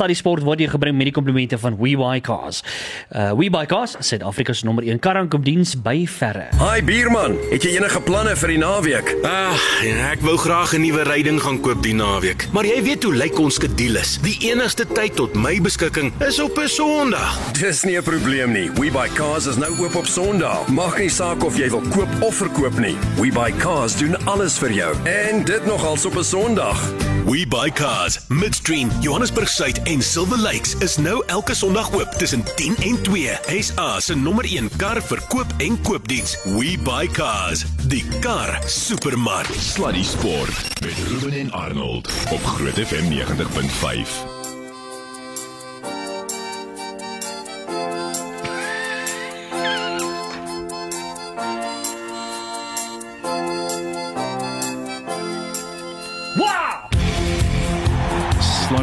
Sluddy Sport word hier gebring met die komplimente van WeBuyCars. Uh WeBuyCars, Suid-Afrika se nommer 1 karankopdiens by verre. Hi bierman, het jy enige planne vir die naweek? Ag, ja, ek wou graag 'n nuwe ryding gaan koop die naweek. Maar jy weet hoe lyk ons skedules. Die enigste tyd tot my beskikking is op 'n Sondag. Dis nie 'n probleem nie. We Buy Cars is nou oop op Sondag. Maak nie saak of jy wil koop of verkoop nie. We Buy Cars doen alles vir jou. En dit nogals op 'n Sondag. We buy cars. Midstream, Johannesburg Suid en Silver Lakes is nou elke Sondag oop tussen 10 en 2. SA se nommer 1 kar verkoop en koopdiens. We buy cars. Die kar supermark. Sluddy Sport met Ruben en Arnold op Groot FM 90.5.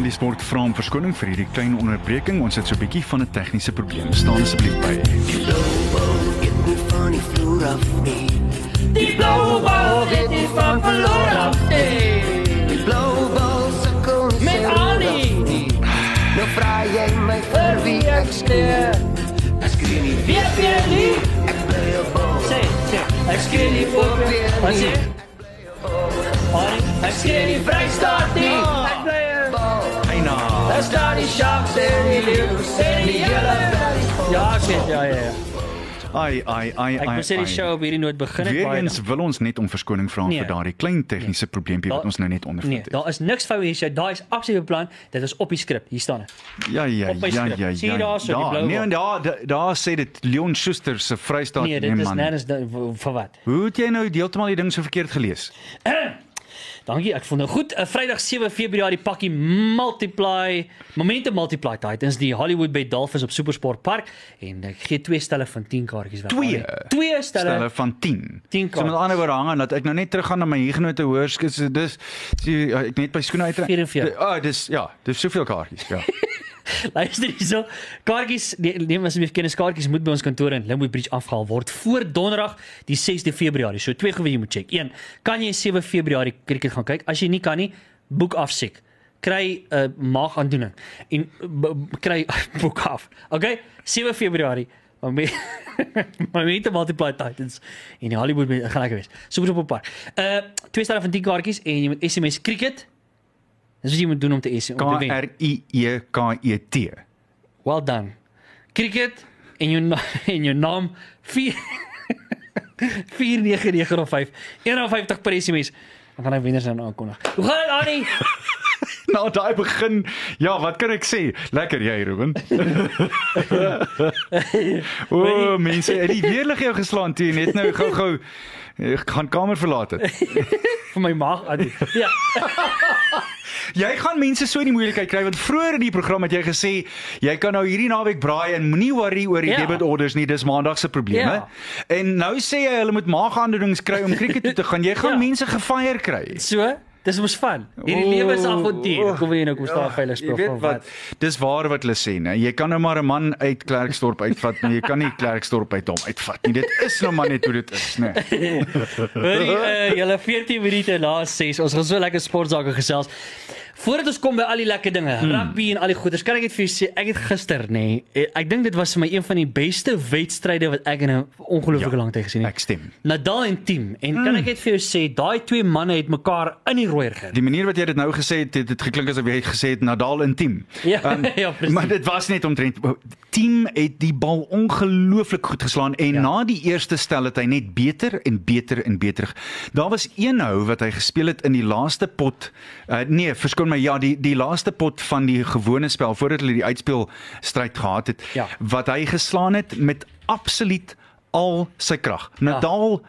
Sluddy Sport vra om verskoning vir hierdie klein onderbreking. Ons het so 'n bietjie van 'n tegniese probleem. Staan asseblief by. Die blauwe bal het die van verloren. Die blauwe bal sukkel met Annie. Nou vraag jy my vir wie ek skeer. Ek skree nie weer weer nie. Ek bly op bal. Sê, sê, ek skree nie voor weer Wat sê? nie. Annie, ek skree nie vrystaat nie. Eina. Daar die sharks en die leeu's en die hele veld. Ja, ek weet, ja, ja, ja. Ai ai ai Ek ai. moet sê die ai. show op hierdie noot begin het baie eens wil ons net om verskoning vra Nee. vir daardie klein tegniese probleempie wat ons nou net Nee, ondervind het. daar is niks fout hier. Sy daai is absoluut beplan. Dit is op die skrip. Hier staan dit. Ja ja ja skrip. ja Sien jy ja. daar so, die Ja, blou nee, bal? daar daar- daar sê dit Leon Schuster se Vrystaat Nee, dit is nêrens da- vir wat. Hoe het jy nou heeltemal die ding so verkeerd gelees? Dankie, ek voel nou goed. 'n Vrydag 7 Februarie pakkie Multiply, Momentum Multiply Titans die Hollywood Bay Dolphins op SuperSport Park en ek gee twee stelle van 10 kaartjies weg. Twee? Twee stelle. Stelle van 10. 10 So met ander woorde hang aan dat ek nou net teruggaan na my hiergenote hoërskool. So dis sien ek net by skoene uit. 44. Ah, oh, dis ja, dis soveel kaartjies, ja. Luister hierso. Kaartjies, nee, neem asseblief kennis kaartjies moet by ons kantoor in Limpopo Bridge afgehaal word voor Donderdag die 6de Februarie. So twee gewe jy moet check. 1. Kan jy 7 Februarie cricket gaan kyk? As jy nie kan nie, boek af siek. Kry 'n uh, maagaandoening en b- kry boek af. Okay? 7 Februarie. Maar me maar met die multiply titans in Hollywood gaan lekker wees. Super 'n park. Uh twee sterre van 10 kaartjies en jy moet SMS cricket. Dis wat jy moet doen om te K om te wen. R I E K E T. Well done. Cricket en jou en jou naam 4 4995 51 per SMS. Dan gaan hy wenners nou aankondig. Hoe gaan dit Annie? Nou daai begin. Ja, wat kan ek sê? Lekker jy, Ruben. o, oh, mense, het die weerlig jou geslaan toe net nou gou-gou gaan kamer verlaat het. vir my maag Annie. Ja. Jy gaan mense so in die moeilikheid kry want vroeër in die program het jy gesê jy kan nou hierdie naweek braai en moenie worry oor die Ja. debit orders nie, dis maandag se probleme. Ja. En nou sê jy hulle moet maagaandoenings kry om krieket toe te gaan. Jy gaan Ja. mense gefire kry. So, dis mos van. Hierdie O, lewe is avontuur. Kom weer nou kom staan veilig Jy speel weet van wat? Dis waar wat hulle sê, né? Jy kan nou maar 'n man uit Klerksdorp uitvat, maar jy kan nie Klerksdorp uit hom uitvat nie. Dit is nou maar net hoe dit is, né? Hoorie, uh, julle 14 minute na 6. Ons gaan so lekker sportsake gesels. Voordat ons kom by al die lekker dinge, hmm. rugby en al die goeders, kan ek net vir jou sê, ek het gister nê, nee, ek dink dit was vir my een van die beste wedstryde wat ek in 'n ongelooflike Ja, lang tyd gesien het. Ek stem. Nadal en Team en kan ek net vir jou sê, daai twee manne het mekaar in die rooier gery. Die manier wat jy dit nou gesê het, het dit geklink asof jy gesê het Nadal intiem. Ja, ja, presies. Maar dit was net omtrent team het die bal ongelooflik goed geslaan en ja. na die eerste stel het hy net beter en beter en beter. Daar was een hou wat hy gespeel het in die laaste pot. Uh, nee, verskoon my, ja, die die laaste pot van die gewone spel voordat hulle die uitspeel stryd gehad het Ja. wat hy geslaan het met absoluut al sy krag. Nadal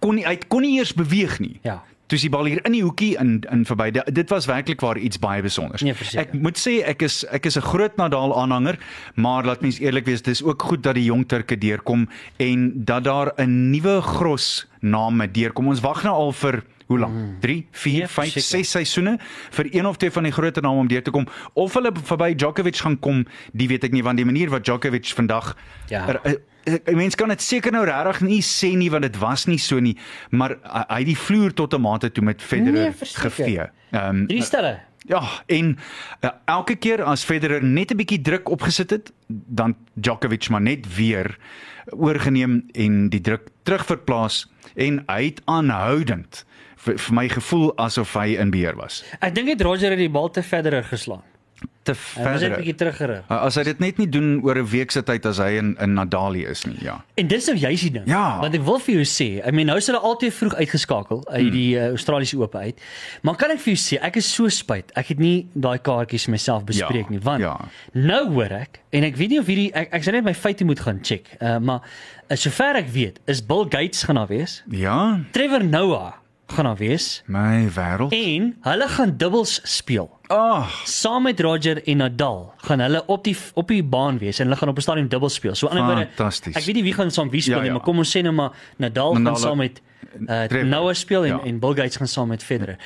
kon nie hy kon nie eers beweeg nie. Ja. Toe die bal hier in die hoekie in in verby. Di- Dit was werklik waar iets baie besonders. Nee, verseker. ek moet sê ek is ek is 'n groot Nadal aanhanger, maar laat mens eerlik wees, dis ook goed dat die jong Turke deurkom en dat daar 'n nuwe gros name deurkom. Ons wag nou al vir hoe lank? 3, 4, Nee, 5, verseker. 6 seisoene vir een of twee van die groter name om deur te kom. Of hulle verby Djokovic gaan kom, die weet ek nie want die manier wat Djokovic vandag Ja. er, er, er, mens kan dit seker nou regtig nie sê nie want dit was nie so nie, maar hy hy het die vloer tot 'n mate toe met Federer Nee, gevee. Ehm Drie stelle. Ja, en uh, elke keer as Federer net 'n bietjie druk opgesit het, dan Djokovic maar net weer oorgeneem en die druk terugverplaas en hy het aanhoudend vir, vir my gevoel asof hy in beheer was. Ek dink net Roger het die bal te Federer geslaan. Te Hy was 'n verder. bietjie teruggerig. As hy dit net nie doen oor 'n week se tyd as hy in in Nadali is nie, ja. En dis nou juist die ding. Ja. Want ek wil vir jou sê, I mean nou is hulle altyd vroeg uitgeskakel uit Hmm. die uh, Australiese Ope uit. Maar kan ek vir jou sê, ek is so spyt. Ek het nie daai kaartjies myself bespreek Ja, nie, want ja. nou hoor ek en ek weet nie of hierdie ek ek sal net my feite moet gaan check. Uh, maar uh, sover ek weet, is Bill Gates gaan daar wees. Ja, Trevor Noah gaan daar wees my wêreld. en hulle gaan dubbels speel. Ag, Saam met Roger en Nadal gaan hulle op die op die baan wees en hulle gaan op 'n stadium dubbel speel. So aan die ander Fantasties. ek weet nie wie gaan saam wie speel Ja, nie, ja. maar kom ons sê nou maar Nadal gaan saam met uh. Noah speel en, Ja. en Bill Gates gaan saam met Federer.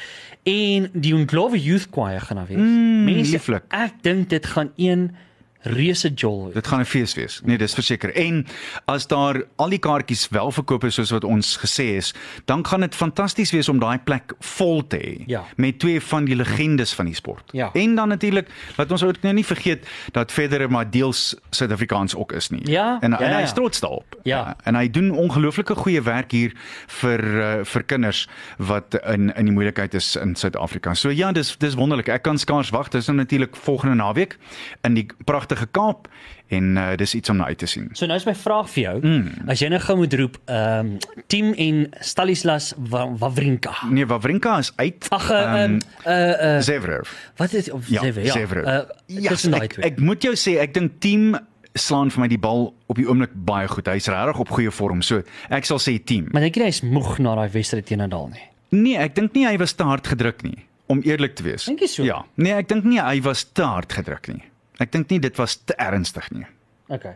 En die Unglowe Youth Choir gaan daar wees. Mm, Mense, lieflik. ek dink dit gaan een reuse jol dit gaan 'n fees wees. Nee, dis verseker. En as daar al die kaartjies wel verkoop is soos wat ons gesê is, dan gaan dit fantasties wees om daai plek vol te hê Ja. met twee van die legendes van die sport. Ja. En dan natuurlik, laat ons ook nou nie vergeet dat Federer maar deels Suid-Afrikaans ook is nie. Ja, en, ja, en hy ja. is trots daarop. Ja. En hy doen ongelooflike goeie werk hier vir uh, vir kinders wat in in die moeilikheid is in Suid-Afrika. So ja, dis dis wonderlik. Ek kan skaars wag. Dis nou natuurlik volgende naweek in die pragtige Kaap en uh, dis iets om na uit te sien. So nou is my vraag vir jou, mm. as jy nou gou moet roep, ehm um, Team en Stanislas Wa- Wawrinka. Nee, Wawrinka is uit. Ag, ehm um, uh uh Zverev. wat is of Ja, Zverev? Ja. Zverev. Uh, Ja, tussen daai ek, ek moet jou sê, ek dink team slaan vir my die bal op die oomblik baie goed. Hy's regtig op goeie vorm. So, ek sal sê team. Maar dink jy hy is moeg na daai wedstryd teen Nadal nie? Nee, ek dink nie hy was te hard gedruk nie, om eerlik te wees. Dink jy so? Ja. Nee, ek dink nie hy was te hard gedruk nie. Ek dink nie dit was te ernstig nie. Okay.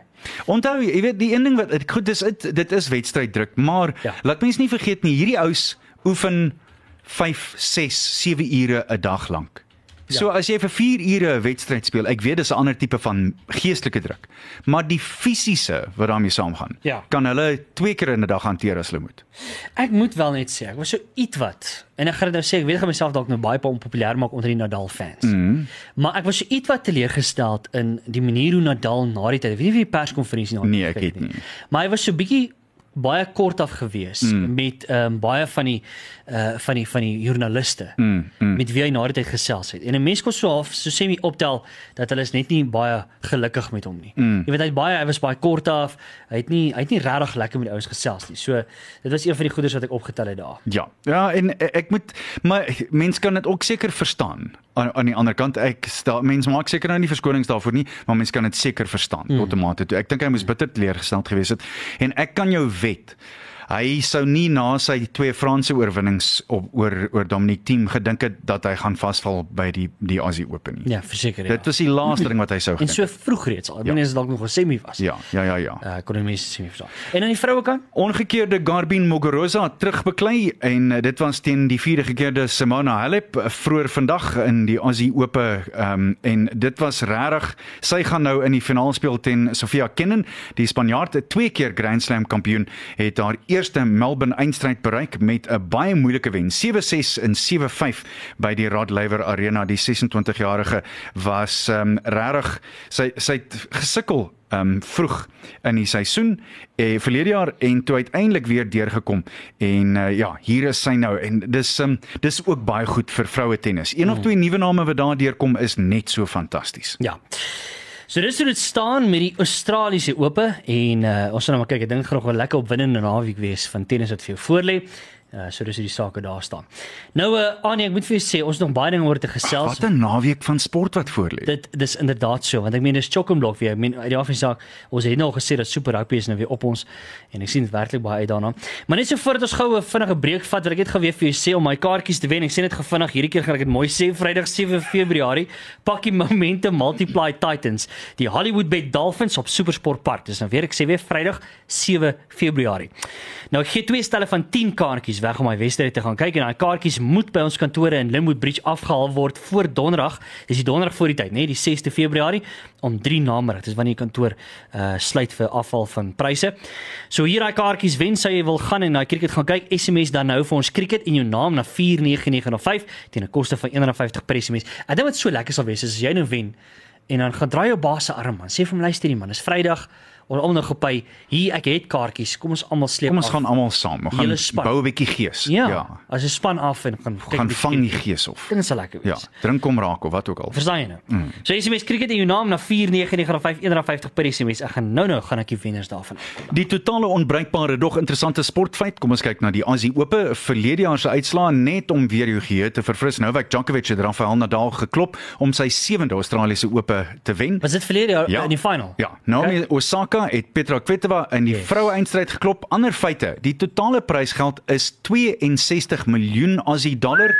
Onthou, jy weet die een ding wat goed dis dit, dit is wedstryd maar Ja. laat mens nie vergeet nie, hierdie ou oefen 5, 6, 7 ure 'n dag lank. Ja. So as jy vir 4 ure 'n wedstryd speel, ek weet dis 'n ander tipe van geestelike druk, maar die fisiese wat daarmee saamgaan, Ja. kan hulle twee keer in 'n dag hanteer as hulle moet. Ek moet wel net sê, ek was so ietwat. En ek gaan dit nou sê, ek weet ek gaan myself dalk nou baie onpopulêr maak onder die Nadal fans. Mm. Mhm. Maar ek was so ietwat teleurgesteld in die manier hoe Nadal na die tyd, ek weet nie of jy die perskonferensie na Nee, ek het nie. Maar hy was so bietjie baie kort af gewees mm. met ehm um, baie van die uh van die van die joernaliste mm, mm. met wie hy na die tyd gesels het. En 'n mens kon so half so sê my optel dat hulle is net nie baie gelukkig met hom nie. Mm. Jy weet hy baie hy was baie kort af. Hy het nie hy het nie regtig lekker met die ouens gesels nie. So dit was een van die goeders wat ek opgetel het daar. Ja. Ja, en e- ek moet maar mense kan dit ook seker verstaan. Aan aan die ander kant ek stel mense maak seker nou nie verskonings daarvoor nie, maar mense kan dit seker verstaan mm. tot 'n mate toe. Ek dink hy moes bitter teleurgesteld gewees het en ek kan jou wet Hy sou nie na sy twee Franse oorwinnings op oor oor Dominic Thiem gedink het dat hy gaan vasval by die die Aussie Open nie. Ja, verseker ja. Dit was die laaste ding wat hy sou en gedink. so vroeg reeds al. Ek Ja. meen as dit dalk nog 'n semi was. Ja, ja, ja, ja. Uh, kon die mense semi verstaan. En aan die vroue kant? Ongekeerde Garbine Muguruza terugbeklei en uh, dit was teen die vierde gekeerde Simona Halep uh, vroeër vandag in die Aussie Ope um, en dit was regtig sy gaan nou in die finaal speel teen Sofia Kenin die Spanjaard twee keer Grand Slam kampioen het haar eerste Melbourne eindstryd bereik met 'n baie moeilike wen 7-6 en 7-5 by die Rod Laver Arena die 26-jarige was um, regtig sy sy het gesukkel um vroeg in die seisoen eh verlede jaar en toe uiteindelik weer deurgekom en uh, ja hier is sy nou en dis um dis ook baie goed vir vroue tennis. Een of twee nuwe name wat daar deurkom is net so fantasties. Ja. So dis hoe dit staan met die Australiese Ope en uh, ons gaan nou maar kyk. Ek dink gaan nog 'n lekker opwindende naweek wees van tennis wat vir jou voorlê. Uh, so dis hoe die sake daar staan. Nou uh, Annie, ek moet vir jou sê ons het nog baie dinge oor te gesels. Wat 'n naweek van sport wat voorlê. Dit dis inderdaad so want ek meen dis Chockenblok weer. Ek meen uit die af en saak ons het nou al gesê dat Super Rugby is nou weer op ons en ek sien dit werklik baie uit daarna. Maar net so voordat ons gou 'n vinnige breek vat, wil ek net gou weer vir jou sê om my kaartjies te wen. Ek sê net gevinnig hierdie keer gaan ek dit mooi sê Vrydag 7 Februarie pak die Momentum Multiply Titans die Hollywood Bay Dolphins op Supersport Park. Dis nou weer ek sê weer Vrydag 7 Februarie. Nou ek gee twee stelle van 10 kaartjies is weg om daai wedstryd te gaan kyk en daai kaartjies moet by ons kantore in Limwood Bridge afgehaal word voor Donderdag. Dis die Donderdag voor die tyd, nê, die 6de Februarie om 3 namiddag. Dis wanneer die kantoor uh sluit vir afval van pryse. So hier daai kaartjies wen sou jy wil gaan en daai cricket gaan kyk. SMS dan nou vir ons cricket en jou naam na 49905 teen 'n koste van R150 per SMS. Ek dink wat so lekker sal wees is as jy nou wen en dan gaan draai jou baas se arm man. Sê vir hom luister hier man, dis Vrydag. Ons almal nou gepy. Hier ek het kaartjies. Kom ons almal sleep Kom ons af. gaan almal saam. Ons gaan span. bou 'n bietjie gees. Ja, ja. as 'n span af en gaan kyk Gaan vang die gees op. Dit sal lekker Ja, wees. drink kom raak of wat ook al. Verstaan jy nou? Mm. So SMS cricket en jou naam na 4995150 per SMS. Ek gaan nou nou gaan ek die wenners daarvan. Die totale onbruikbare dog interessante sportfeit. Kom ons kyk na die Aussie Ope verlede jaar se uitslae net om weer jou geheue te verfris. Novak Djokovic het Rafael Nadal geklop om sy 7de Australiese Ope te wen. Was dit verlede jaar in die final? Ja, Naomi okay. Osaka het Petra Kvitova in die Yes. vroue eindstryd geklop. Ander feite, die totale prysgeld is 62 miljoen Aussie dollar.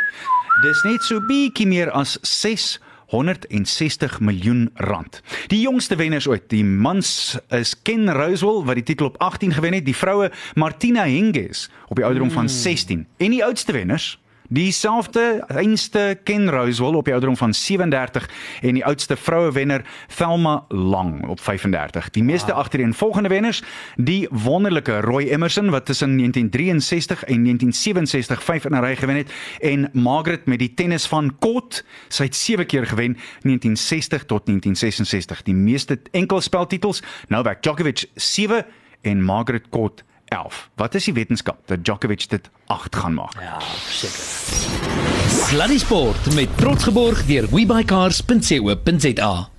Dis net so bietjie meer as 6 160 miljoen rand. Die jongste wenners ooit, die mans is Ken Rosewell wat die titel op 18 gewen het, die vroue Martina Hingis op die ouderdom van 16 en die oudste wenners Dieselfde einste Ken Rosewell op die ouderdom van 37 en die oudste vroue wenner Thelma Lang op 35. Die meeste wow. agtereenvolgende wenners, die wonderlike Roy Emerson wat tussen 1963 en 1967 vyf in 'n ry gewen het en Margaret met die tennis van Court, sy het 7 keer gewen 1960 tot 1966. Die meeste enkelspeltitels, Novak Djokovic 7 en Margaret Court 11. Wat is die wetenskap dat Djokovic dit 8 gaan maak? Ja, seker. Sluddy Sport met trots geborg deur webycars.co.za.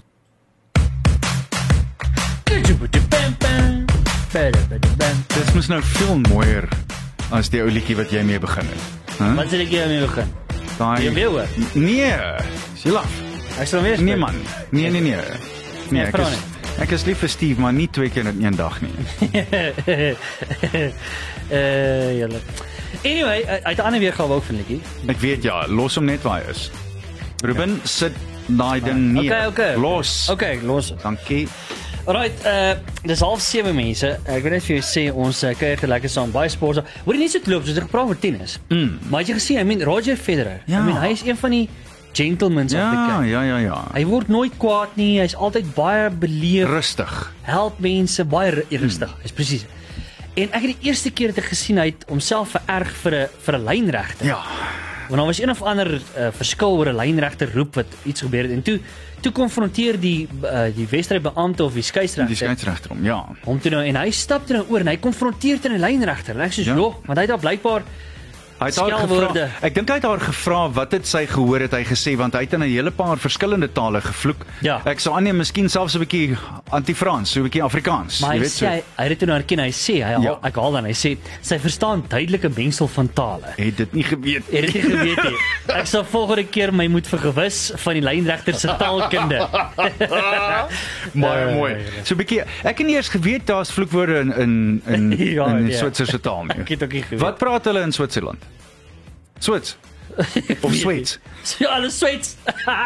Dis mos nou veel mooier as die ou liedjie wat jy mee begin het. Hæ? Wat sê ek jy mee begin? Daai Jy weer hoor? Nee, lag. Ek sal weer Nee man. Nee nee nee. Nee, ek vra is ek is lief vir Steve, maar nie twee keer in een dag nie. Eh, julle. Anyway, uit 'n ander weergawe ook van liedjie. Ek weet ja, los hom net waar hy is. Ruben sit daai ding neer. Okay, okay. Los. Okay, los. Dankie. Alright, uh dis half 7 mense. Ek wil net vir jou sê ons uh, kuier te lekker saam baie sports. Hoor jy nie so loop soos jy gepraat oor tennis. Mm. Maar jy gesien, I mean Roger Federer. Ja. I mean hy is een van die gentlemen's of the Ja, game. ja, ja, ja. Hy word nooit kwaad nie. Hy's altyd baie beleef, Rustig. help mense baie ru- rustig. Dis presies. En ek het die eerste keer dit gesien hy het homself vererg vir 'n vir 'n lynregter. Ja. Want daar was een of ander uh, verskil oor 'n lynregter roep wat iets gebeur het en toe toe konfronteer die uh, die wedstrydbeampte of die Die skeieregter skeieregter hom. Ja. hom toe nou en hy stap toe nou oor en hy konfronteer teen 'n lynregter. En ek sê, Ja. "Joh, want hy het daar blykbaar Hy het haar gevra. Ek dink hy het haar gevra wat het sy gehoor het hy gesê want hy het in 'n hele paar verskillende tale gevloek. Ja. Ek sou aanneem miskien selfs 'n bietjie anti-Frans, so 'n bietjie Afrikaans, Maar jy weet sê so. hy, hy het dit nou erken. Hy sê hy Ja. ek haal dan hy sê sy verstaan duidelike mengsel van tale. Het dit nie geweet. Het dit nie geweet nie. Ek sal volgende keer my moet vergewis van die lynregter se taalkunde. Baie Ja, mooi. ja, ja. So 'n bietjie ek het nie eers geweet daar's vloekwoorde in in in Ja, in ja. Switserse taal nie. Ek het ook nie geweet. Wat praat hulle in Switserland? Swits. Of Sweets. Ja, alles Sweets.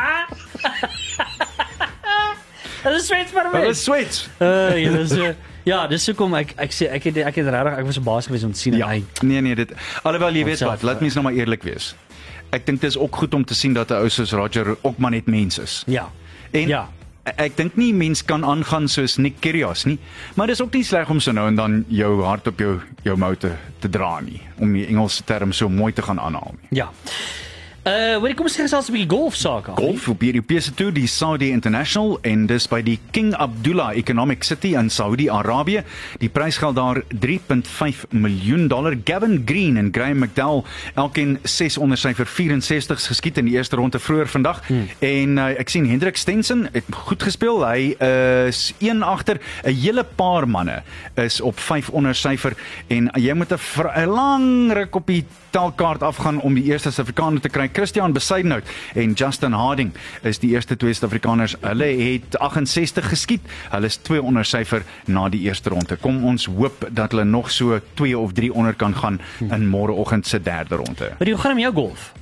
Alles Sweets vir my. Hulle is Sweets. Uh, ja, dis ja, dis hoekom ek ek sê ek het ek het regtig ek was verbaas geweest om te sien Ja. hy Nee nee, dit alhoewel jy weet wat, laat mens nou maar eerlik wees. Ek dink dit is ook goed om te sien dat 'n ou soos Roger ook maar net mens is. ja. En Ja. Ek, dink nie mens kan aangaan soos Nick Kyrgios nie, maar dis ook nie sleg om so nou en dan jou hart op jou jou mou te, te dra nie, om die Engelse term so mooi te gaan aanhaal nie. Ja. Uh, weet jy kom ons gesels 'n bietjie golf sake. Golf op die Europese toer, die Saudi International en dis by die King Abdullah Economic City in Saudi-Arabië. Die prysgeld daar 3.5 miljoen dollar. Gavin Green en Graham McDowell elkeen 6 onder syfer 64s geskiet in die eerste ronde vroeër vandag. Hmm. En uh, ek sien Hendrik Stenson het goed gespeel. Hy is een agter 'n hele paar manne is op 5 onder syfer en jy moet 'n lang ruk op die telkaart afgaan om die eerste Suid-Afrikaner te kry. Christian Besuidenhout en Justin Harding is die eerste twee Suid-Afrikaners. Hulle het 68 geskiet. Hulle is 2 onder syfer na die eerste ronde. Kom ons hoop dat hulle nog so 2 of 3 onder kan gaan in môreoggend se derde ronde. Maar hoe gaan dit met jou golf?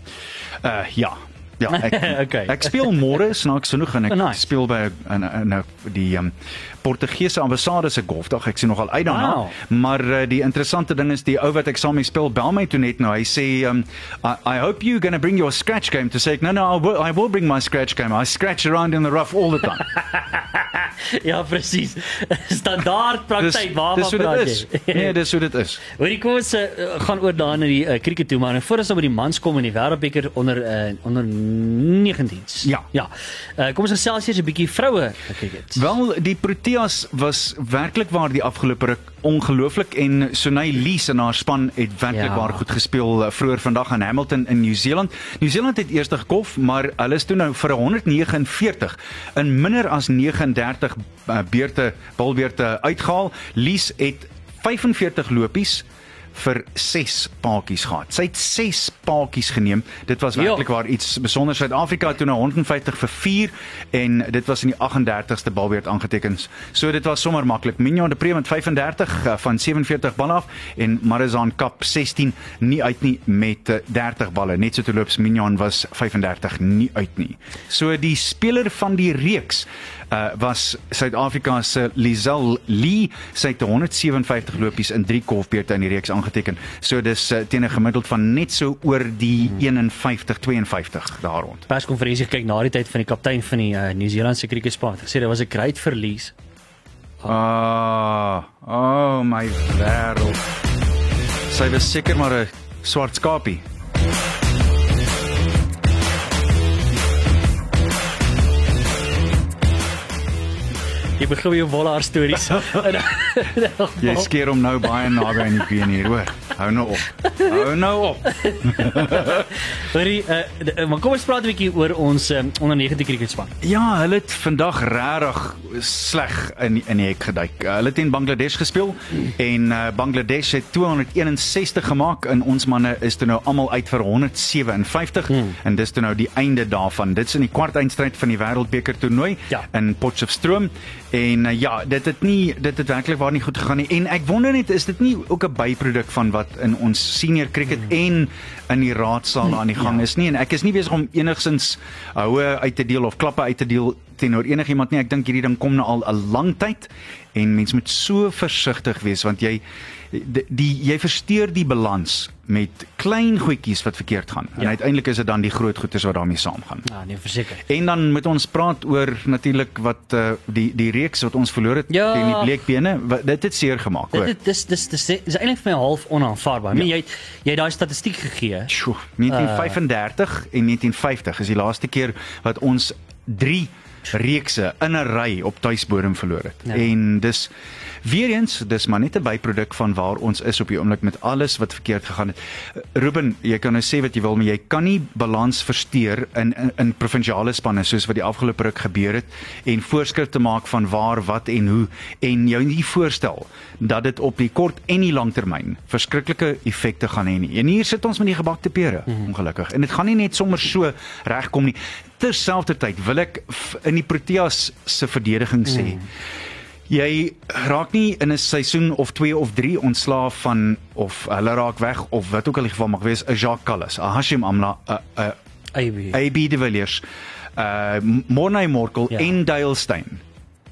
Uh ja. Ja, ek Okay. ek speel môre snaaks genoeg en ek nice. speel by 'n 'n die um, Portugese ambassade se golfdag. Ek sien nogal uit daarna. Wow. Maar uh, die interessante ding is die ou wat ek saam mee speel bel my toe net nou. Hy sê um, I, I hope you going to bring your scratch game to say no no I will, I will bring my scratch game. I scratch around in the rough all the time. ja, presies. Standaard praktyk dis hoe praat jy? Nee, dis hoe dit is. Hoorie kom ons uh, gaan oor daar na die uh, cricket toe maar nou voor ons nou by die mans kom in die wêreldbeker onder uh, onder 19s. Ja. Ja. Uh, kom ons gesels eers 'n bietjie vroue cricket. Wel, die Proteas was werklik waar die afgelope ruk ongelooflik en Sonay Lees en haar span het werklik Ja. waar goed gespeel uh, vroeër vandag aan Hamilton in Nieu-Seeland. Nieu-Seeland het eers gekolf, maar hulle is toe nou vir 149 in minder as 39 uh, beurte balbeurte uitgehaal. Lees het 45 lopies vir 6 paadjies gehad. Sy het 6 paadjies geneem. Dit was Ja. werklik waar iets besonder. Suid-Afrika toe nou 150 vir 4 en dit was in die 38ste balbeurt aangeteken. So dit was sommer maklik. Minjo de Pre met 35 uh, van 47 balle af en Marizaan Kap 16 nie uit nie met uh, 30 balle. Net so terloops Minjon was 35 nie uit nie. So die speler van die reeks uh, was Suid-Afrika se Lizel Lee. Sy het 157 lopies in 3 kolfbeurte in die reeks aangeteken. So dis uh, teen 'n gemiddeld van net so oor die 51 52 daar rond. perskonferensie kyk na die tyd van die kaptein van die uh, Nieu-Seelandse cricketspan. Hy sê dit was 'n great verlies. Ah, oh my wêreld. Sy was seker maar 'n swart skapie. Jy begin jou wollaar stories. Jy skeer hom nou baie naby aan die been hier, hoor. Hou nou op. Hou nou op. Hoorie, uh, maar kom ons praat 'n bietjie oor ons um, onder 19 cricketspan. Ja, hulle het vandag regtig sleg in in die hek geduik. Uh, Hulle het teen Bangladesh gespeel en uh, Bangladesh het 261 gemaak en ons manne is toe nou almal uit vir 157 hmm. en dis toe nou die einde daarvan. Dit's in die kwartfinale van die Wêreldbeker toernooi Ja. in Potchefstroom en uh, ja, dit het nie dit het werklik waar nie goed gegaan nie. En ek wonder net is dit nie ook 'n byproduk van wat in ons senior cricket en in die raadsaal aan die gang is nie en ek is nie besig om enigsins houe uit te deel of klappe uit te deel teenoor enigiemand nie. Ek dink hierdie ding kom nou al 'n lang tyd en mens moet so versigtig wees want jy die, die jy versteur die balans met klein goedjies wat verkeerd gaan. En Ja. uiteindelik is dit dan die groot goeders wat daarmee saamgaan. Ja, nee, verseker. En dan moet ons praat oor natuurlik wat uh, die die reeks wat ons verloor het Ja. teen die bleekbene. Wat, dit het seer gemaak, Dit hoor. dit dis dis dis dis eintlik vir my half onaanvaarbaar. Ja. Ja. Jy het jy daai statistiek gegee. Sjoe, 1935 en 1950 is die laaste keer wat ons 3 reekse in 'n ry op tuisbodem verloor het. Ja. En dis weer eens, dis maar net 'n byproduk van waar ons is op die oomblik met alles wat verkeerd gegaan het. Ruben, jy kan nou sê wat jy wil, maar jy kan nie balans versteur in in, in provinsiale spanne soos wat die afgelope ruk gebeur het en voorskrifte maak van waar, wat en hoe en jou nie voorstel dat dit op die kort en die langtermyn verskriklike effekte gaan hê nie. En hier sit ons met die gebakte pere, mm -hmm. ongelukkig. En dit gaan nie net sommer so regkom nie. Terselfdertyd wil ek in die Proteas se verdediging sê mm. Jy raak nie in 'n seisoen of 2 of 3 ontslaaf van of hulle raak weg of wat ook al die geval mag wees, 'n Jacques Callis, 'n Hashim Amla, 'n 'n AB. AB de Villiers, uh Morney Morkel Ja. en Dale Steyn.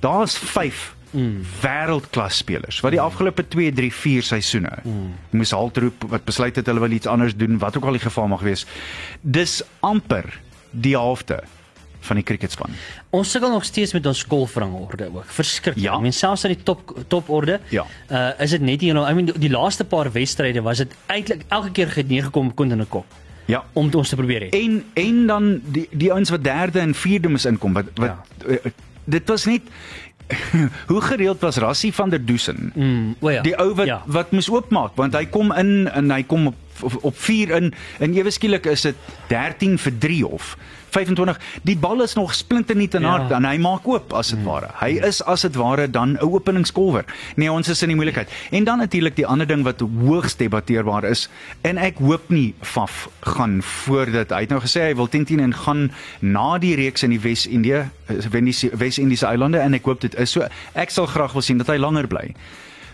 Daar's 5 mm. wêreldklas spelers wat die afgelope 2, 3, 4 seisoene mm. moes haltroep wat besluit het hulle wil iets anders doen, wat ook al die geval mag wees. Dis amper die helfte van die cricketspan. Ons sukkel nog steeds met ons golfrangorde ook. Verskriklik. Ja. I mean selfs aan die top toporde. Ja. Uh is dit net nie nou I mean die, die laaste paar wedstryde was dit eintlik elke keer geneem kon in 'n kop Ja. om ons te probeer hê. En en dan die die ouens wat derde en vierde moes inkom wat wat ja. uh, dit was net hoe gereeld was Rassie van der Dusen. Mm, o ja. Die ou wat ja. wat moes oopmaak want hy kom in en hy kom op op, op 4 in en ewe skielik is dit 13 vir 3 of 25 die bal is nog splinternuut in Ja. hard en hy maak oop as dit ware. Hy is as dit ware dan 'n openingskolwer. Nee ons is in die moeilikheid. En dan natuurlik die ander ding wat hoogs debatteerbaar is en ek hoop nie Faf gaan voordat hy het nou gesê hy wil 10-10 en gaan na die reeks in die Wes-Indië Wes-Indiese eilande en ek hoop dit is so. Ek sal graag wil sien dat hy langer bly.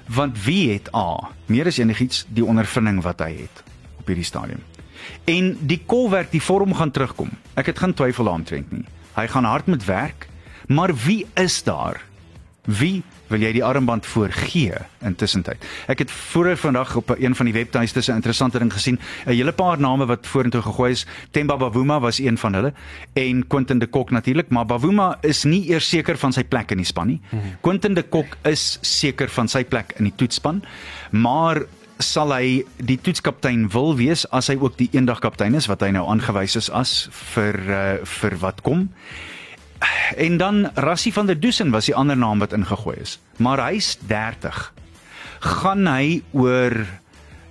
Want wie het A meer as enigiets die ondervinding wat hy het op hierdie stadium. En die kolwerk, die vorm gaan terugkom. Ek het geen twyfel daaraan nie. Hy gaan hard met werk, maar wie is daar? Wie wil jy die armband voorgee intussen tyd? Ek het vroeër vandag op een van die webtuistes 'n interessante ding gesien. 'n Hele paar name wat vorentoe gegooi is. Temba Bavuma was een van hulle en Quentin de Kok natuurlik, maar Bavuma is nie eers seker van sy plek in die span nie. Quentin de Kok is seker van sy plek in die toetsspan, maar sal hy die toetskaptein wil wees as hy ook die eendag kaptein is wat hy nou aangewys is as vir uh, vir wat kom. En dan Rassie van der Dusen was die ander naam wat ingegooi is. Maar hy's 30. Gaan hy oor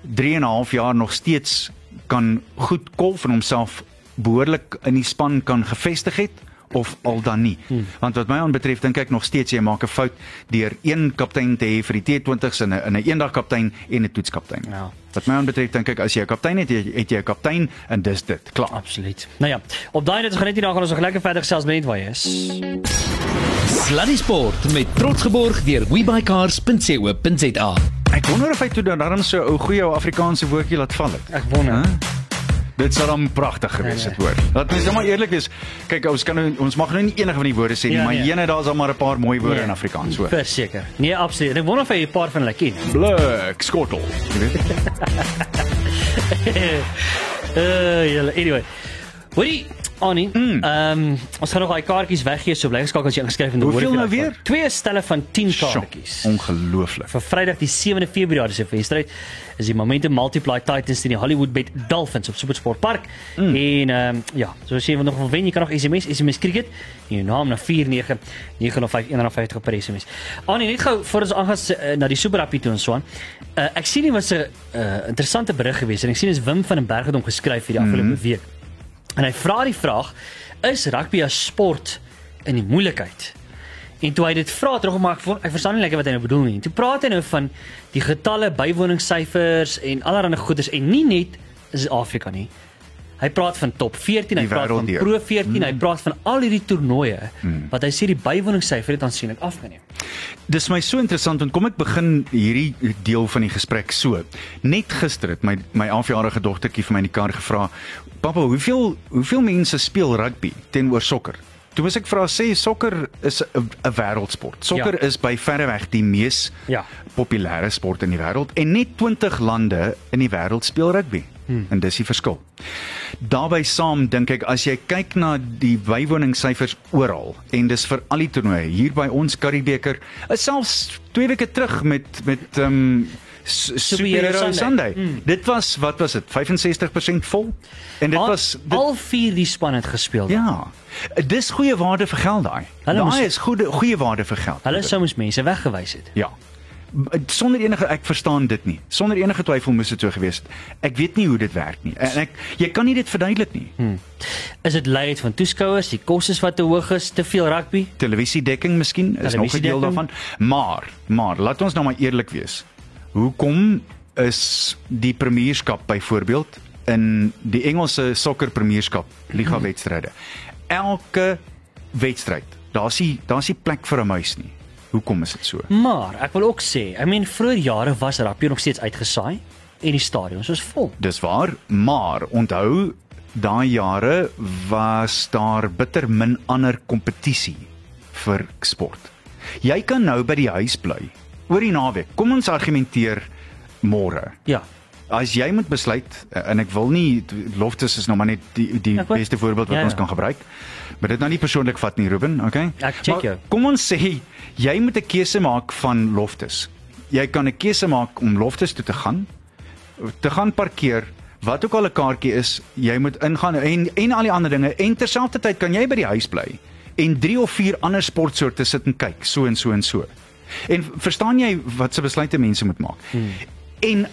3 en 'n half jaar nog steeds kan goed kolf en homself behoorlik in die span kan gevestig het of al dan nie. Hmm. Want wat my aanbetref dink ek nog steeds jy maak 'n fout deur een kaptein te hê vir die T20s in 'n in 'n eendag kaptein en 'n toetskaptein. Ja. Wat my aanbetref dink ek as jy 'n kaptein het, het jy 'n kaptein en dis dit. Klaar. Absoluut. Nou ja, op daai net gaan net hier na gaan ons nog lekker verder gesels met net waar jy is. Sluddy Sport met trots geborg deur webycars.co.za. Ek wonder of hy toe dan darm so 'n ou goeie ou Afrikaanse woordjie laat val het. Ek wonder. Hæ? Dit sou dan pragtig gewees het hoor. Laat mens nou maar eerlik wees. Kyk ons kan nou, ons mag nou nie enige van die woorde sê nie, Ja, maar nee. jene daar's al maar 'n paar mooi woorde Nee. in Afrikaans hoor. Verseker. Nee, absoluut. Ek wonder of hy 'n paar van hulle ken. Blik, skottel. Jy weet. Uh. Anyway. Hoorie, Annie, Hmm. ehm um, ons gaan nog daai kaartjies weggee so bly geskakel as jy ingeskryf in die Hoeveel woorde nou weer? Twee stelle van 10 Sjoe, kaartjies. Ongelooflik. Vir Vrydag die 7de Februarie se wedstryd is die Momentum Multiply Titans teen die Hollywood Bet Dolphins op SuperSport Park. Mm. En ehm um, ja, so as jy wil nog wil wen, jy kan nog SMS, SMS cricket, jou naam na 49905 per SMS. Annie, net gou voor ons aangaan uh, na die Super Rugby toe en so aan. Uh, ek sien hier was 'n uh, interessante berig geweest en ek sien is Wim van den Berg het hom geskryf vir die afgelope mm. week. En hy vra die vraag: Is rugby 'n sport in die moeilikheid? En toe hy dit vra terug maar ek, verstaan nie lekker wat hy nou bedoel nie. Toe praat hy nou van die getalle bywoningssyfers en allerlei goeders en nie net is Afrika nie. Hy praat van top 14, hy praat van. Pro 14, mm. hy praat van al hierdie toernooie mm. wat hy sê die bywoningssyfer het aansienlik afgeneem. Dis my so interessant want kom ek begin hierdie deel van die gesprek so. Net gister het my my 11-jarige dogtertjie vir my in die kar gevra: "Pappa, hoeveel hoeveel mense speel rugby teenoor sokker?" Toe moes ek vra sê sokker is 'n 'n wêreldsport. Sokker Ja. is by verreweg die mees Ja. populêre sport in die wêreld en net 20 lande in die wêreld speel rugby. Hmm. En dis die verskil. Daarby saam dink ek as jy kyk na die bywoningssyfers oral en dis vir al die toernooie hier by ons Karibeker, is selfs 2 weke terug met met ehm um, Superhero Superhero Sunday. Sunday. Hmm. Dit was wat was dit? 65% vol. En dit Al, was dit, al vier die span het gespeel. ja. Dis goeie waarde vir geld daai. Daai is goeie goeie waarde vir geld. Hulle sou mos mense weggewys het. Ja. Sonder enige ek verstaan dit nie. Sonder enige twyfel moes dit so gewees het. Ek weet nie hoe dit werk nie. En ek jy kan nie dit verduidelik nie. Hmm. Is dit lei uit van toeskouers, die kostes wat te hoog is, te veel rugby? Televisiedekking miskien is nog 'n deel daarvan. Maar, maar laat ons nou maar eerlik wees. Hoekom is die premierskap byvoorbeeld in die Engelse sokker premierskap liga wedstryde elke wedstryd. Daar's nie daar's nie plek vir 'n muis nie. Hoekom is dit so? Maar ek wil ook sê, I mean vroeër jare was rugby nog steeds uitgesaai en die stadions was vol. Dis waar, maar onthou daai jare was daar bitter min ander kompetisie vir sport. Jy kan nou by die huis bly oor die naweek. Kom ons argumenteer môre. Ja. As jy moet besluit eh, en ek wil nie Loftus is nou maar net die die Ek weet. beste voorbeeld wat Ja, ja. ons kan gebruik. Maar dit nou nie persoonlik vat nie, Ruben, okay? Ek check jou. Kom ons sê jy moet 'n keuse maak van Loftus. Jy kan 'n keuse maak om Loftus toe te gaan, te gaan parkeer, wat ook al 'n kaartjie is, jy moet ingaan en en al die ander dinge en terselfdertyd kan jy by die huis bly en 3 of 4 ander sportsoorte sit en kyk, so en so en so. En verstaan jy wat se besluite mense moet maak? Hmm. En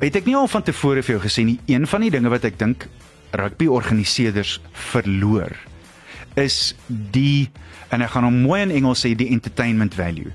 het ek nie al van tevore vir jou gesê nie, een van die dinge wat ek dink rugby organiseerders verloor is die en ek gaan hom mooi in Engels sê die entertainment value.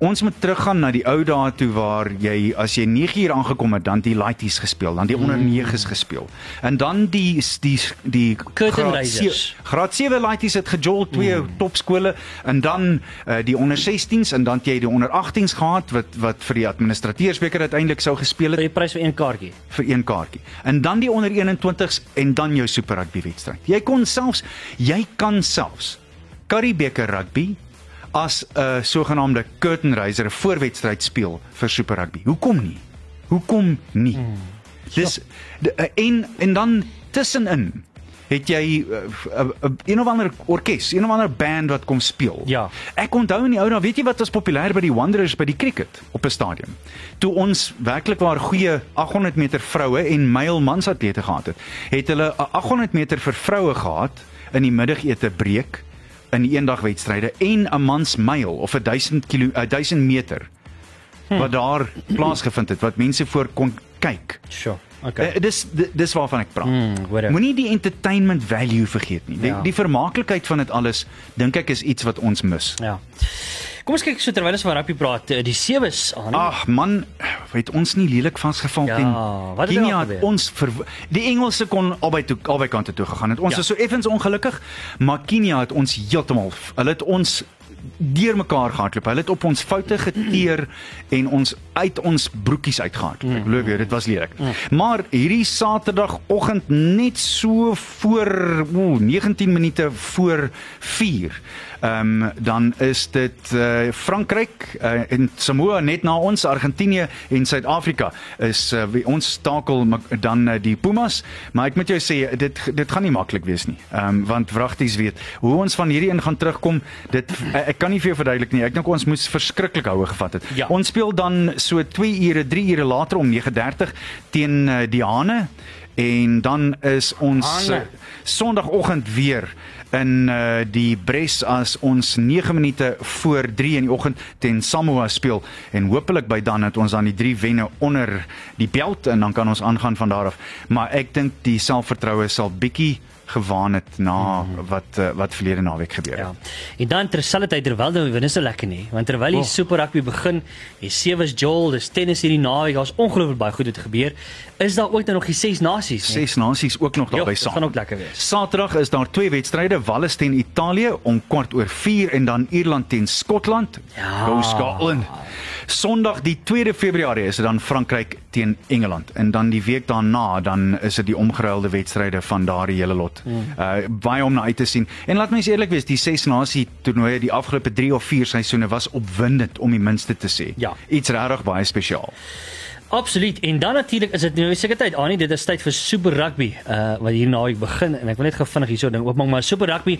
Ons moet teruggaan na die ou dae toe waar jy as jy 9 uur aangekom het, dan die lighties gespeel, dan die onder 9s gespeel. En dan die die die Curtain graad raisers. se- Graad 7 lighties het gejol twee mm. topskole en dan uh, die onder 16s en dan jy die onder 18s gehad wat wat vir die administrateursbeker uiteindelik sou gespeel Vir het die prys vir een kaartjie. vir een kaartjie. En dan die onder 21s en dan jou super rugby wedstryd. Jy kon selfs jy kan selfs Curriebeeker rugby as 'n sogenaamde curtain raiser 'n voorwedstryd speel vir super rugby. Hoekom nie? Hoekom nie? Hmm. Dis de, uh, en en dan tussenin het jy uh, uh, uh, een of ander orkes, een of ander band wat kom speel. Ja. Ek onthou in die ou dae, weet jy wat was populêr by die Wanderers by die cricket op 'n stadion? Toe ons werklik waar goeie 800 meter vroue en male mansatlete gehad het, het hulle 'n 800 meter vir vroue gehad in die middagete breek in eendagwedstryde en 'n mans myl of 'n 1000 kilo 'n 1000 meter wat daar plaasgevind het wat mense voor kon kyk. Sure. Okay. Uh, dis di- dis waarvan ek praat. Mm. Moenie die entertainment value vergeet nie. Die, Ja. die vermaaklikheid van dit alles dink ek is iets wat ons mis. Ja. Kom ons kyk so terwyl ons van rugby praat, eh, die sewes aan. Ag man, het ons nie lelik vasgeval Ja, teen wat het Kenia het gebeur? ons ver, die Engelse kon albei toe albei kante toe gegaan het. Ons Ja. is so effens ongelukkig, maar Kenia het ons heeltemal hulle het ons deurmekaar gehardloop. Hulle het op ons foute geteer en ons uit ons broekies uitgehardloop. Ek glo jy, dit was lelik. Maar hierdie Saterdagoggend net so voor o 19 minute voor 4. Ehm um, dan is dit uh, Frankryk uh, en Samoa net na ons Argentinië en Suid-Afrika is uh, wie ons takel dan uh, die Pumas. Maar ek moet jou sê dit dit gaan nie maklik wees nie. Ehm um, want wragties weet hoe ons van hierdie een gaan terugkom dit uh, ek kan nie vir jou verduidelik nie. Ek dink ons moes verskriklik houe gevat het. Ja. ons speel dan so 2 ure 3 ure later om 9:30 teen uh, die Hane. En dan is ons Hane. Sondagoggend weer in uh, die Bres as ons 9 minute voor 3 in die oggend teen Samoa speel en hopelik by dan het ons dan die 3 wenne onder die belt en dan kan ons aangaan van daar af. Maar ek dink die selfvertroue sal bietjie gewaan het na wat uh, wat verlede naweek gebeur het. Ja. En dan terselfdertyd terwyl dit is so lekker nie, want terwyl die Oh. Super Rugby begin, die sewes Joel, dis tennis hierdie naweek, daar's ongelooflik baie goed wat gebeur. Is daar ook dan nog die ses nasies? nie? Ses nasies ook nog daarby dit saam. gaan ook lekker wees. Saterdag is daar twee wedstryde, Wales teen Italië om kwart oor 4 en dan Ierland teen Skotland. Ja. Go Scotland. Sondag die 2de Februarie is dit dan Frankryk teen Engeland en dan die week daarna dan is dit die omgeruilde wedstryde van daardie hele lot. Hmm. Uh baie om na uit te sien. En laat my eens eerlik wees, die ses nasie toernooie die afgelope 3 of 4 seisoene was opwindend om die minste te sê. Ja. Iets regtig baie spesiaal. Absoluut. En dan natuurlik is dit nou seker tyd, Annie, dit is tyd vir Super Rugby, uh wat hier naweek begin en ek wil net gou vinnig hierso ding oopmaak, maar Super Rugby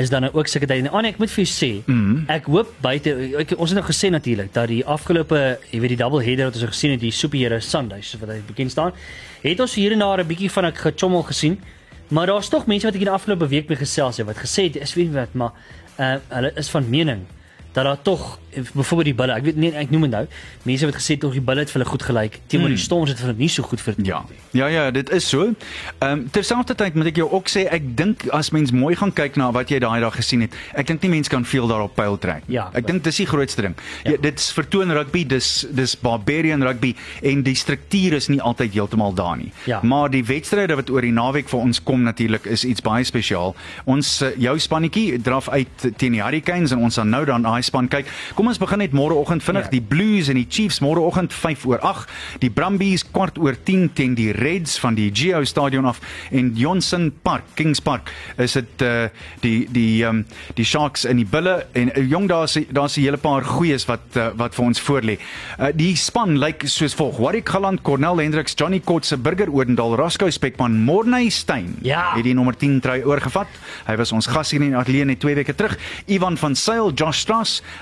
is dan nou ook seker tyd. En Annie, ek moet vir jou sê, mm -hmm. ek hoop buite ek, ons het nou gesê natuurlik dat die afgelope, jy weet die double header wat ons nou gesien het, die superhero Sundays soos wat hy bekend staan, het ons hier en daar 'n bietjie van 'n gechommel gesien. Maar daar's tog mense wat ek in die afgelope week mee gesels het wat gesê het, is weet wat, maar uh hulle is van mening dat daar tog byvoorbeeld die bulle, ek weet nie ek noem dit nou, mense wat gesê het tog die bulle het vir hulle goed gelyk, teenoor die Storms het vir hulle nie so goed vir Ja. Ja ja, dit is so. Ehm um, terselfdertyd moet ek jou ook sê ek dink as mens mooi gaan kyk na wat jy daai dag gesien het, ek dink nie mense kan veel daarop pyl trek. nie. Ja. Ek dink dis die grootste ding. Ja. Ja, dit's vertoon rugby, dis dis barbarian rugby en die struktuur is nie altyd heeltemal daar nie. Ja. Maar die wedstryde wat oor die naweek vir ons kom natuurlik is iets baie spesiaal. Ons eh, jou spannetjie draf uit teen die Hurricanes en ons gaan nou dan daai span kyk. Kom ons begin net môreoggend vinnig Ja. die Blues en die Chiefs môreoggend 5 oor 8, die Brumbies kwart oor 10 teen die Reds van die Geo Stadion af en Johnson Park, Kings Park is dit uh, die die um, die Sharks in die bulle en uh, jong daar's daar's 'n hele paar goeies wat uh, wat vir ons voorlê. Uh, die span lyk soos volg: Warwick Galant, Cornel Hendricks, Johnny Kotse, Burger Odendaal, Rasco Spekman, Morney Steyn. Ja. Het die nommer 10 trui oorgevat. Hy was ons gas hier in die ateljee net 2 weke terug. Ivan van Sail, Josh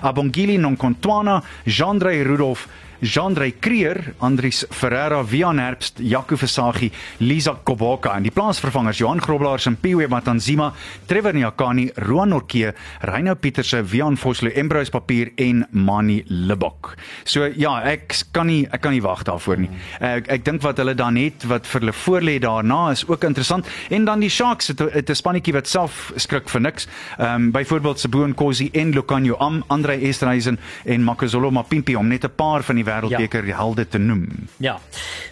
Abongili Nonkontwana, Jean-Drey Rudolph Jean-Drey Creer, Andries Ferreira, Wian Herbst, Jaco Versaghi, Lisa Koboka en die plaasvervangers Johan Groblaar, Simpiwe Matanzima, Trevor Nyakani, Roan Norke, Reino Pieterse, Wian Vosloo, Embrose Papier en Mani Libok. So ja, ek kan nie ek kan nie wag daarvoor nie. Ek ek dink wat hulle dan het wat vir hulle voorlê daarna is ook interessant en dan die Sharks het 'n- spannetjie wat self skrik vir niks. Ehm um, byvoorbeeld Sebo Nkosi en Lucanio Am, Andre Esterhuizen en Makazolo Mapimpi om net 'n paar van die wêreldbeker ja. helde te noem. Ja.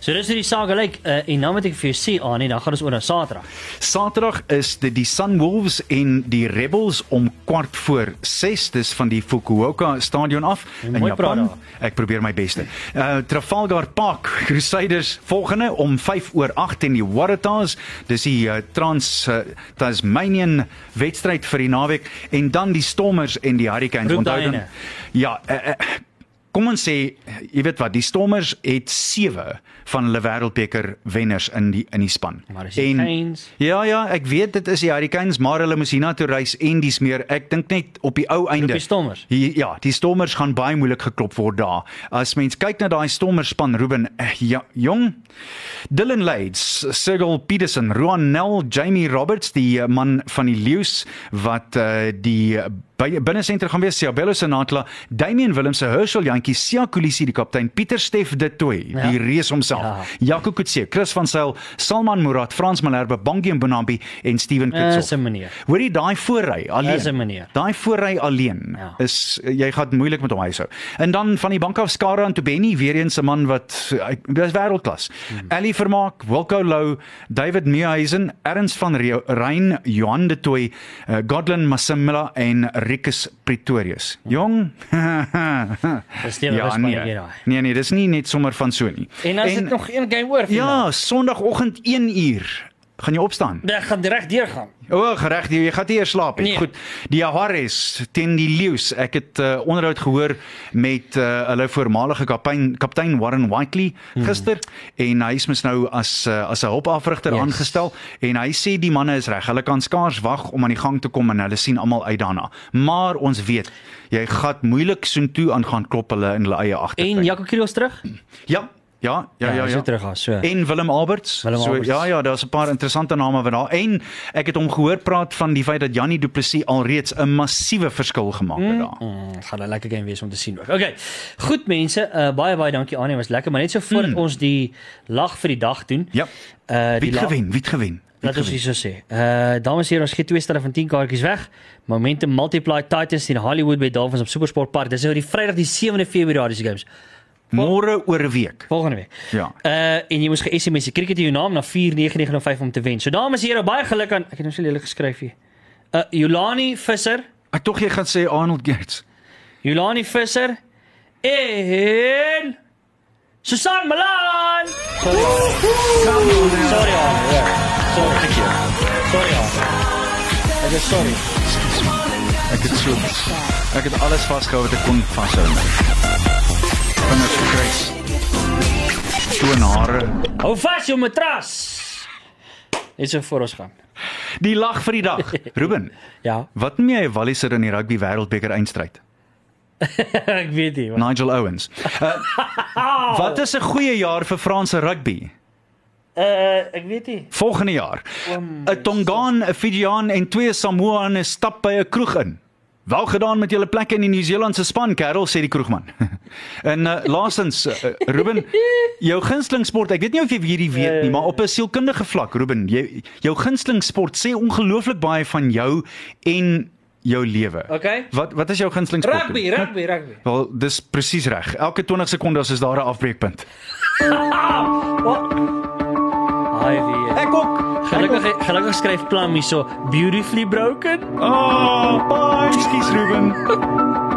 So dis hoe die saak gelyk uh, en nou moet ek vir jou sê aan en dan gaan ons oor na Saterdag. Saterdag is dit die Sunwolves en die Rebels om kwart voor 6 dis van die Fukuoka stadion af En in mooi Japan. Ek probeer my beste. Uh Trafalgar Park Crusaders volgende om 5 oor 8 en die Waratahs, dis die uh, Trans uh, Tasmanian wedstryd vir die naweek en dan die Stormers en die Hurricanes Onthou dan-. Ja, uh, uh, Kom ons sê, jy weet wat, die Stormers het 7 van hulle wêreldbeker wenners in die in die span. Maar dis die Canes. Ja ja, ek weet dit is die Hurricanes, maar hulle moes hiernatoe reis en dis meer. Ek dink net op die ou einde. die Stormers. Hier, ja, die Stormers gaan baie moeilik geklop word daar. As mens kyk na daai Stormers span, Ruben, eh, ja, jong Dylan Lades, Sigel Peterson, Roan Nel, Jamie Roberts, die eh, man van die Leeu's wat uh, die by binne sentrum gaan wees, Siabello Senatla, Damian Willemse, Herschel Jantjie, Sia Kolisi die kaptein, Pieter Steff de Tooi, Ja. die reus homself. Ja. Jaco Kutse, Chris van Sail, Salman Murad, Frans Malherbe, Bongie Mbonambi en Steven Dis 'n manier. Hoorie daai voorry alleen. Dis 'n manier. Daai voorry alleen Ja. is jy gaan moeilik met hom huishou. En dan van die bank af Skara en Tobeni weer eens 'n man wat dis wêreldklas. Hmm. Ali Vermaak, Wilco Lou, David Meehuisen, Ernst van Rein, Johan de Tooi, uh, Godlin Masimila en Rikus Pretorius. Jong. Dis nie 'n ja, nee. nee nee, dis nie net sommer van so nie. En as dit nog een game oor Ja, Sondagoggend 1 uur. Gaan jy opstaan? Ek gaan direk deurgaan. O, oh, gereg, jy gaan nie eers slaap nie. Nee. Goed. Die Jaguares teen die Leeu's. Ek het uh, onderhoud gehoor met uh, hulle voormalige kaptein kaptein Warren Whiteley gister hmm. en hy is mos nou as uh, as 'n hulpafrigter Yes. aangestel en hy sê die manne is reg. Hulle kan skaars wag om aan die gang te kom en hulle sien almal uit daarna. Maar ons weet, jy gaan moeilik soontoe aan gaan klop hulle in hulle eie agtertuin. En Jaco Krios terug? ja, ja, ja, ja, ja. sou terug gaan, so. En Willem Alberts. Willem so Alberts. ja ja, daar's 'n paar interessante name wat daar. En ek het hom gehoor praat van die feit dat Jannie Du Plessis alreeds 'n massiewe verskil gemaak het daar. Mm, dit gaan 'n lekker game wees om te sien ook. Okay. Goed mense, uh, baie baie dankie Anie, was lekker, maar net so voordat ons die lag vir die dag doen. Mm. Ja. Uh Wie die lag- gewen? Wie gewen? Wie Laat ons hierso sê. Uh dames en here, ons gee twee sterre van 10 kaartjies weg. Momentum Multiply Titans in Hollywood by Dolphins op Supersport Park. Dis nou die Vrydag die 7de Februarie se games. Môre oor 'n week. Volgende week. Ja. Uh en jy moes ge-SMS die cricket jou naam na 49905 om te wen. So dames en here, baie geluk aan. Ek het nou so lelik geskryf hier. Uh Yolani Visser, Ek tog jy gaan sê Arnold Gates. Yolani Visser en Susan Malan. Sorry. Sorry. Ja. Sorry. Thank you. Sorry. Arne. Ek is sorry. Ek het so ek het alles vasgehou wat ek kon vashou. Vingers gekruis. Skoon hare. Hou vas jou matras. Dis so voor ons gaan. Die lag vir die dag. Ruben, Ja, wat noem jy 'n Walliser in die rugby wêreldbeker eindstryd? ek weet nie. wat- Nigel Owens. Uh, wat is 'n goeie jaar vir Franse rugby? Uh ek weet nie. Volgende jaar. 'n Tongaan, 'n Fijian en twee Samoane stap by 'n kroeg in. Wel gedaan met julle plekke in die Nieu-Seelandse span, Karel, sê die kroegman. en uh, laastens, uh, Ruben, jou gunsteling sport, ek weet nie of jy hierdie weet nie, maar op 'n sielkundige vlak, Ruben, jy jou gunsteling sport sê ongelooflik baie van jou en jou lewe. Okay. Wat wat is jou gunsteling sport? Rugby, rugby, rugby. Wel, dis presies reg. Elke 20 sekondes is daar 'n afbreekpunt. Ai wie. Ek ook. Gelukkig gelukkig skryf Plum hierso beautifully broken. Oh, bye, skus Ruben.